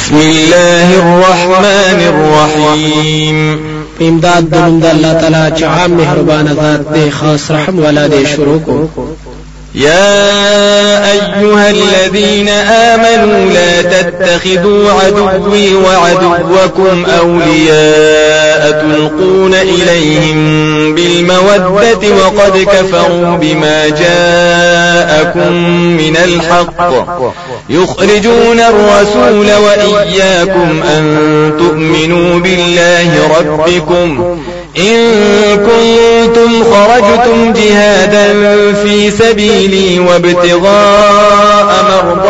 بسم الله الرحمن الرحيم. امداد دنم د الله تعالی چې عام مهربان ذات دی خاص رحم والا دی شروع کو. يا أيها الذين آمنوا لا تتخذوا عدوي وعدوكم أولياء تلقون إليهم بالمودة وقد كفروا بما جاءكم من الحق. يخرجون الرسول وإياكم أن تؤمنوا بالله ربكم. إن كنتم خرجتم جهادا في سبيلي وابتغاء مرضاتي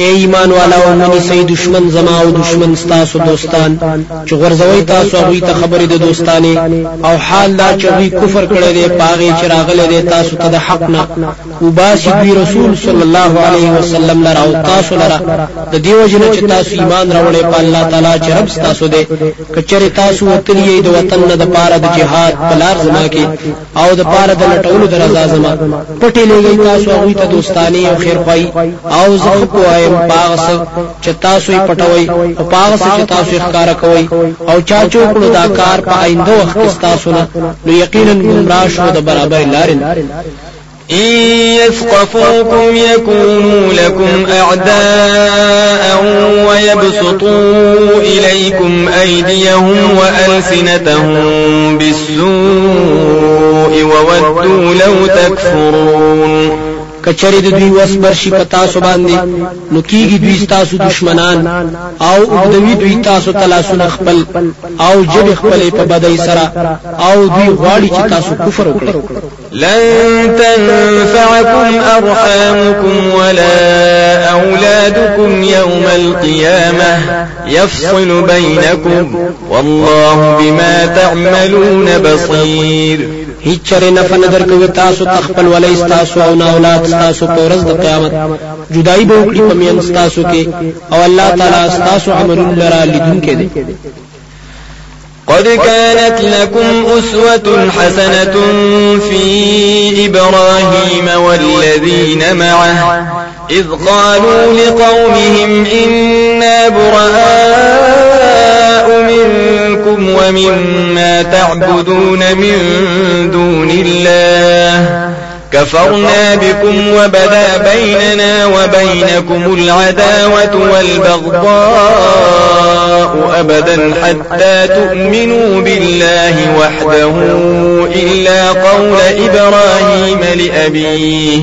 اے ایمان والا او منی سي دشمن زما او دشمن ستاسو دوستان. چې غرزوي تاسو هغه ته خبرې د دوستانه او حال دا چې وی کفر کړی دی پاغي چې راغلی دی تاسو ته د حق نه. او باسي دوی رسول صلی الله علیه وسلم لره او تاسو لره. د دیو جن چې تاسو ایمان راوړې په الله تعالی چې رب تاسو دی. کچره تاسو وتلی د وطن نه د پاره د جهاد بلار زما کې. او د پاره د لټولو د رضا زما. پټې لګي تاسو هغه ته دوستانه او خیر خوای او زه په وایم پاغس چې تاسو یې پټوي أو پاغس چې تاسو یې ښکارا کوي أو چا چوکړو دا کار په آینده وخت تاسو نه نو یقینا شو د برابر لارې إن يثقفوكم يكونوا لكم أعداء ويبسطوا إليكم أيديهم وألسنتهم بالسوء وودوا لو تكفرون کچری د دوی وس برشي په تاسو باندې نو کیږي دوی تاسو دشمنان أو دوی دوی تاسو تلاسونه خپل أو جب خپل په بدای سره أو دوی غواړي چې تاسو کفر وکړي لن تنفعكم أرحامكم ولا أولادكم يوم القيامة يفصل بينكم والله بما تعملون بصير هیڅ چره نفع نه درکوي تاسو تخپل ولې تاسو أو نه أولاد تاسو په ورځ د قیامت. جدای به وکړي په میان تاسو کې أو الله تعالی تاسو عملونه لرا لیدونکي دي. قد كانت لكم أسوة حسنة في إبراهيم والذين معه إذ قالوا لقومهم إنا براء منكم ومما تعبدون من دون الله. كفرنا بكم وبدا بيننا وبينكم العداوة والبغضاء أبدا حتى تؤمنوا بالله وحده إلا قول إبراهيم لأبيه.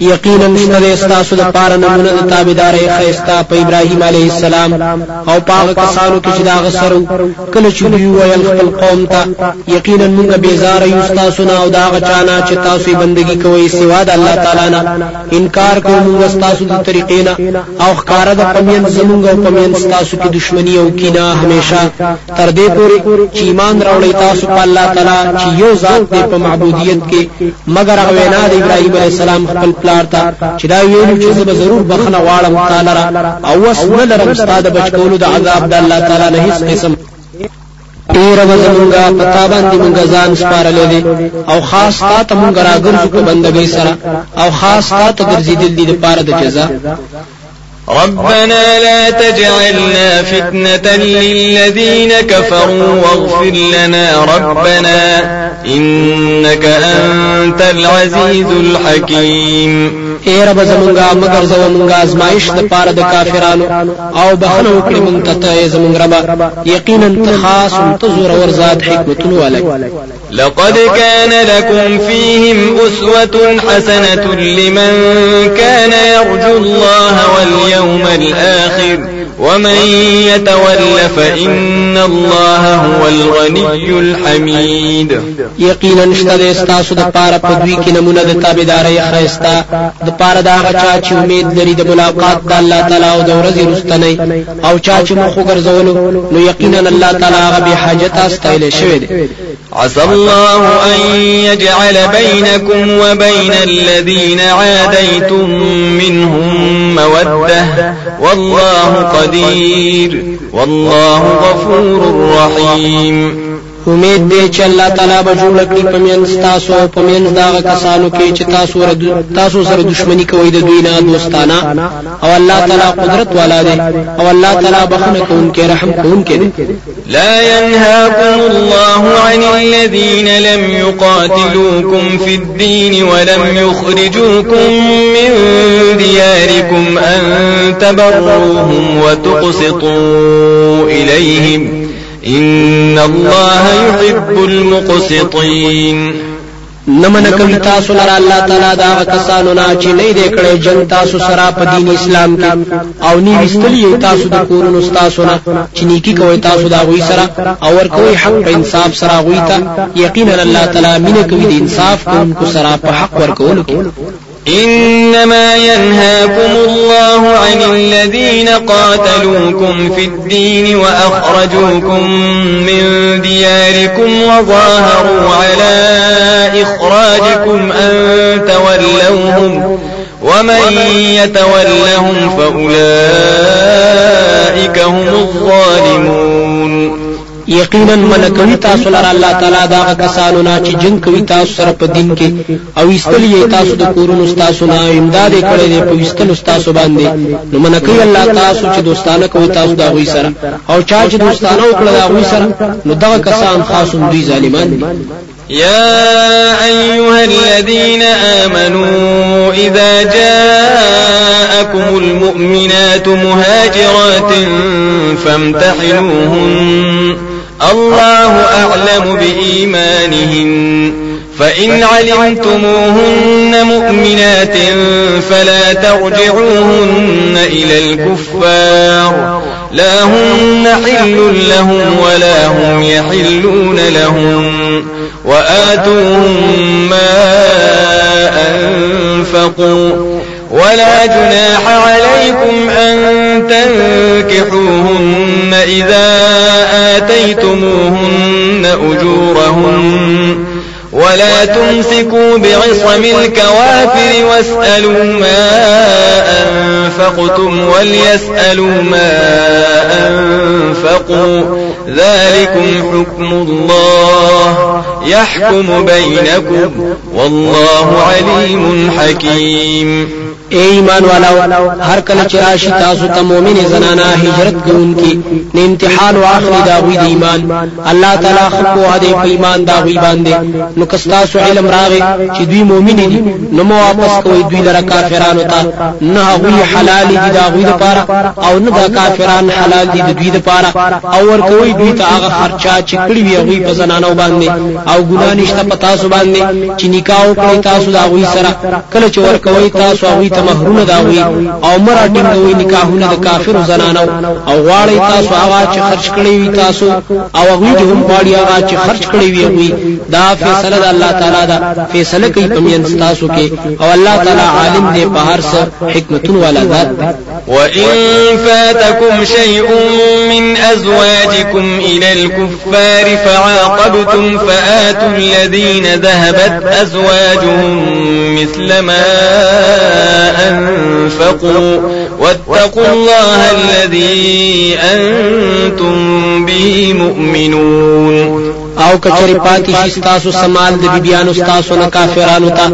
یقینا نشته استاسو د پاره نمونه د تابعداري خيستا په ابراهيم عليه السلام او پاغه کسانو کې چې دا غسرو کله چې دوی ویل خپل قوم ته یقینا موږ بیزار یو استاسو نه او دا غچانا چې تاسو بندگی کوي سوا د الله تعالی نه. انکار کوي موږ استاسو د طریقې نه او ښکارا د پمین زمونږ او پمین استاسو کې دښمنی او کینه همیشه. تر دې پورې چې ایمان راوړی تاسو په الله تعالی چې یو ذات دې په معبودیت کې. مگر هغه وینا د ابراهيم عليه السلام خپل پلار ته چې دا ویلو چې زه به ضرور بخنه غواړم تعالی را او وس نه لرم ستاد بچ کولو د عذاب د الله تعالی نه هیڅ قسم. تیر وزمونگا پتا باندې مونږه ځان سپارلې دي. او خاص تا ته مونږ راګرځو په بندګۍ سره. او خاص تا ته ګرځیدل دي د پاره د جزاء ربنا لا تجعلنا فتنة للذين كفروا واغفر لنا ربنا إنك أنت العزيز الحكيم. اے رب زمونږه مگر زمونږه ازمایش د پاره د کافرانو أو بخنه وکړي مونږ ته ته زمونږ رب یقینا ته خاص ذات حکمتونو ولک لقد كان لكم فيهم أسوة حسنة لمن كان يرجو الله واليوم الآخر ومن يتول فإن الله هو الغني الحميد. یقینا نشته د استاسو د پاره په دوی کې نمونه د تابعداري خيستا د پاره دا غچا چې امید لري د ملاقات د الله تعالی أو د ورځې رستنی أو چا چې مخ ګرځولو نو یقینا الله تعالی هغه به حاجت استایل شوی دی. عسى الله أن يجعل بينكم وبين الذين عاديتم منهم مودة. والله قدير. والله غفور رحيم. امید دې چې الله تعالی به جوړ کړي په مینځ تاسو په مینځ دا کسانو کې چې تاسو تاسو سره دښمنی کوي د دوی نه دوستانه أو الله تعالی قدرت والا دی أو الله تعالی بخنه کوونکی رحم کوونکی دی لا ينهاكم الله عن الذين لم يقاتلوكم في الدين ولم يخرجوكم من دياركم أن تبروهم وتقسطوا إليهم. إن الله يحب المقسطين. نمن کوي تاسو لره الله تعالی دا کسانو نه چې نه دې کړي جنگ تاسو سره په دین اسلام کې أو نی وستلی تاسو د کورونو تاسو نه چې نیکی کوي تاسو دا غوي سره أو ور کوي حق په انصاف سره غوي ته یقینا الله تعالی مینه کوي د انصاف کوونکو سره په حق ور کولو کې إنما ينهاكم عن الذين قاتلوكم في الدين وأخرجوكم من دياركم وظاهروا على إخراجكم أن تولوهم ومن يتولهم فأولئك هم الظالمون یقینا من کوي تاسو لره الله تعالی دا کسانو نه چې جنگ کوي تاسو سره په دین کې. أو استلی تاسو د کورونو تاسو نه امداد کړي دي په استلو تاسو باندې. نو من کوي الله تاسو چې دوستانه کوي تاسو دا غوي سره. أو چا چې دوستانه وکړه دا غوي سره نو دا کسان خاصون دوی ظالمان دي. يا أيها الذين آمنوا إذا جاءكم المؤمنات مهاجرات فامتحنوهن. الله أعلم بإيمانهن فإن علمتموهن مؤمنات فلا ترجعوهن إلى الكفار. لا هن حل لهم ولا هم يحلون لهم. وآتوهم ما أنفقوا. ولا جناح عليكم أن تنكحوهن إذا آتيتموهن أجورهن ولا تمسكوا بعصم الكوافر واسألوا ما أنفقتم وليسألوا ما أنفقوا ذلكم حكم الله يحكم بينكم والله عليم حكيم. اے ایمان والاو هر کله چې راشي تاسو ته مؤمن زنانا هجرت کوونکی نه امتحان واخلي دا وی د ایمان. الله تعالی خو هدي په ایمان دا وی باندې نو کستاسو علم راغی چې دوی مؤمن دي نو مو واپس کوي دوی لره کافرانو ته نه وی حلال دي دا وی لپاره او نه دا کافران حلال دي دوی لپاره او ور کوي دوی ته هغه خرچا چې کړی وی وی په زنانو باندې او ګنا نشته په تاسو باندې چې نکاح کوي تاسو دا وی سره. کله چې ور کوي تاسو هغه ته مہرونه داوي او مرا ټینګوي نکاحونه د کافر زنانو. او غواړي تاسو هغه چې خرج کړی وي تاسو او هغه چې هم غواړي هغه چې خرج کړی وي دا فیصله د الله تعالی دا فیصله کوي په مین تاسو کې. او الله تعالی عالم دی په هر څه حکمتون والا ذات دی وإن فاتكم شيء من أزواجكم إلى الكفار فعاقبتم فآتوا الذين ذهبت أزواجهم مثل ما أنفقوا. واتقوا الله الذي أنتم به مؤمنون. آو کچری پاتې شي تاسو سمال د بیبيانو تاسو نه کافرانو ته.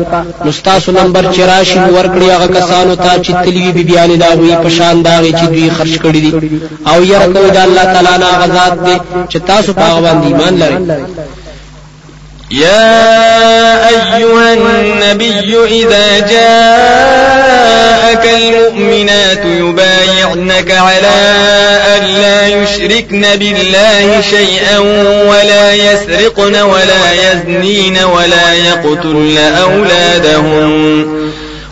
نو تاسو نمبر چراشي ورکړي هغه کسانو ته چې تلوي بیبيان دا وي په شان دا چې دوی خرج کړي دي. أو ير کوي د الله تعالی نه غزاد دي چې تاسو په باندې ایمان لرئ. يا أيها النبي إذا جاءك المؤمنات يبايعنك على أن لا يشركن بالله شيئا ولا يسرقن ولا يزنين ولا يقتلن أولادهن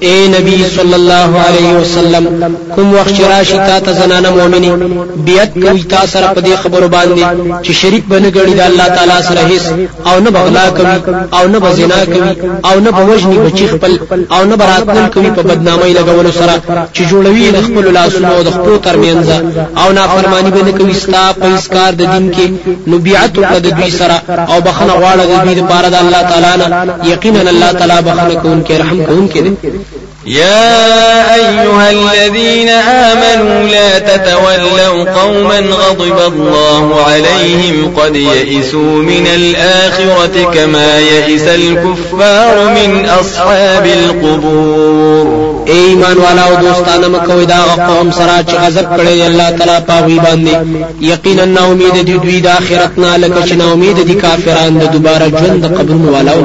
اے نبی صلی الله علیه وسلم کوم وخت راشي تا ته زنانه مؤمنه بیعت کوي تا سره په دې خبرو باندې چې شریک بنه غړي د الله تعالی سره هیڅ او نه بغلا کوي او نه بزنا کوي او نه بوجني بچی خپل او نه براتل کوي په بدنامۍ لګولو سره چې جوړوي د خپل لاسونو د خپل ترمنځ او نافرمانی بنه کوي ستا په اسکار د دین کې نو بیعت په د دوی سره او بخنه غواړه د دوی لپاره د الله تعالی نه یقینا الله تعالی بخنه کوونکی رحم کوونکی دی يا أيها الذين آمنوا لا تتولوا قوما غضب الله عليهم قد يئسوا من الآخرة كما يئس الكفار من أصحاب القبور. ایمان والا أو دوستانه مکوې دا قوم سره چې غضب کړي الله تعالی پاوی باندې. یقینا نا امید دي دوی د آخرت نه لکه چې نا امید دي کافرانو د دوباره ژوند قبر والاو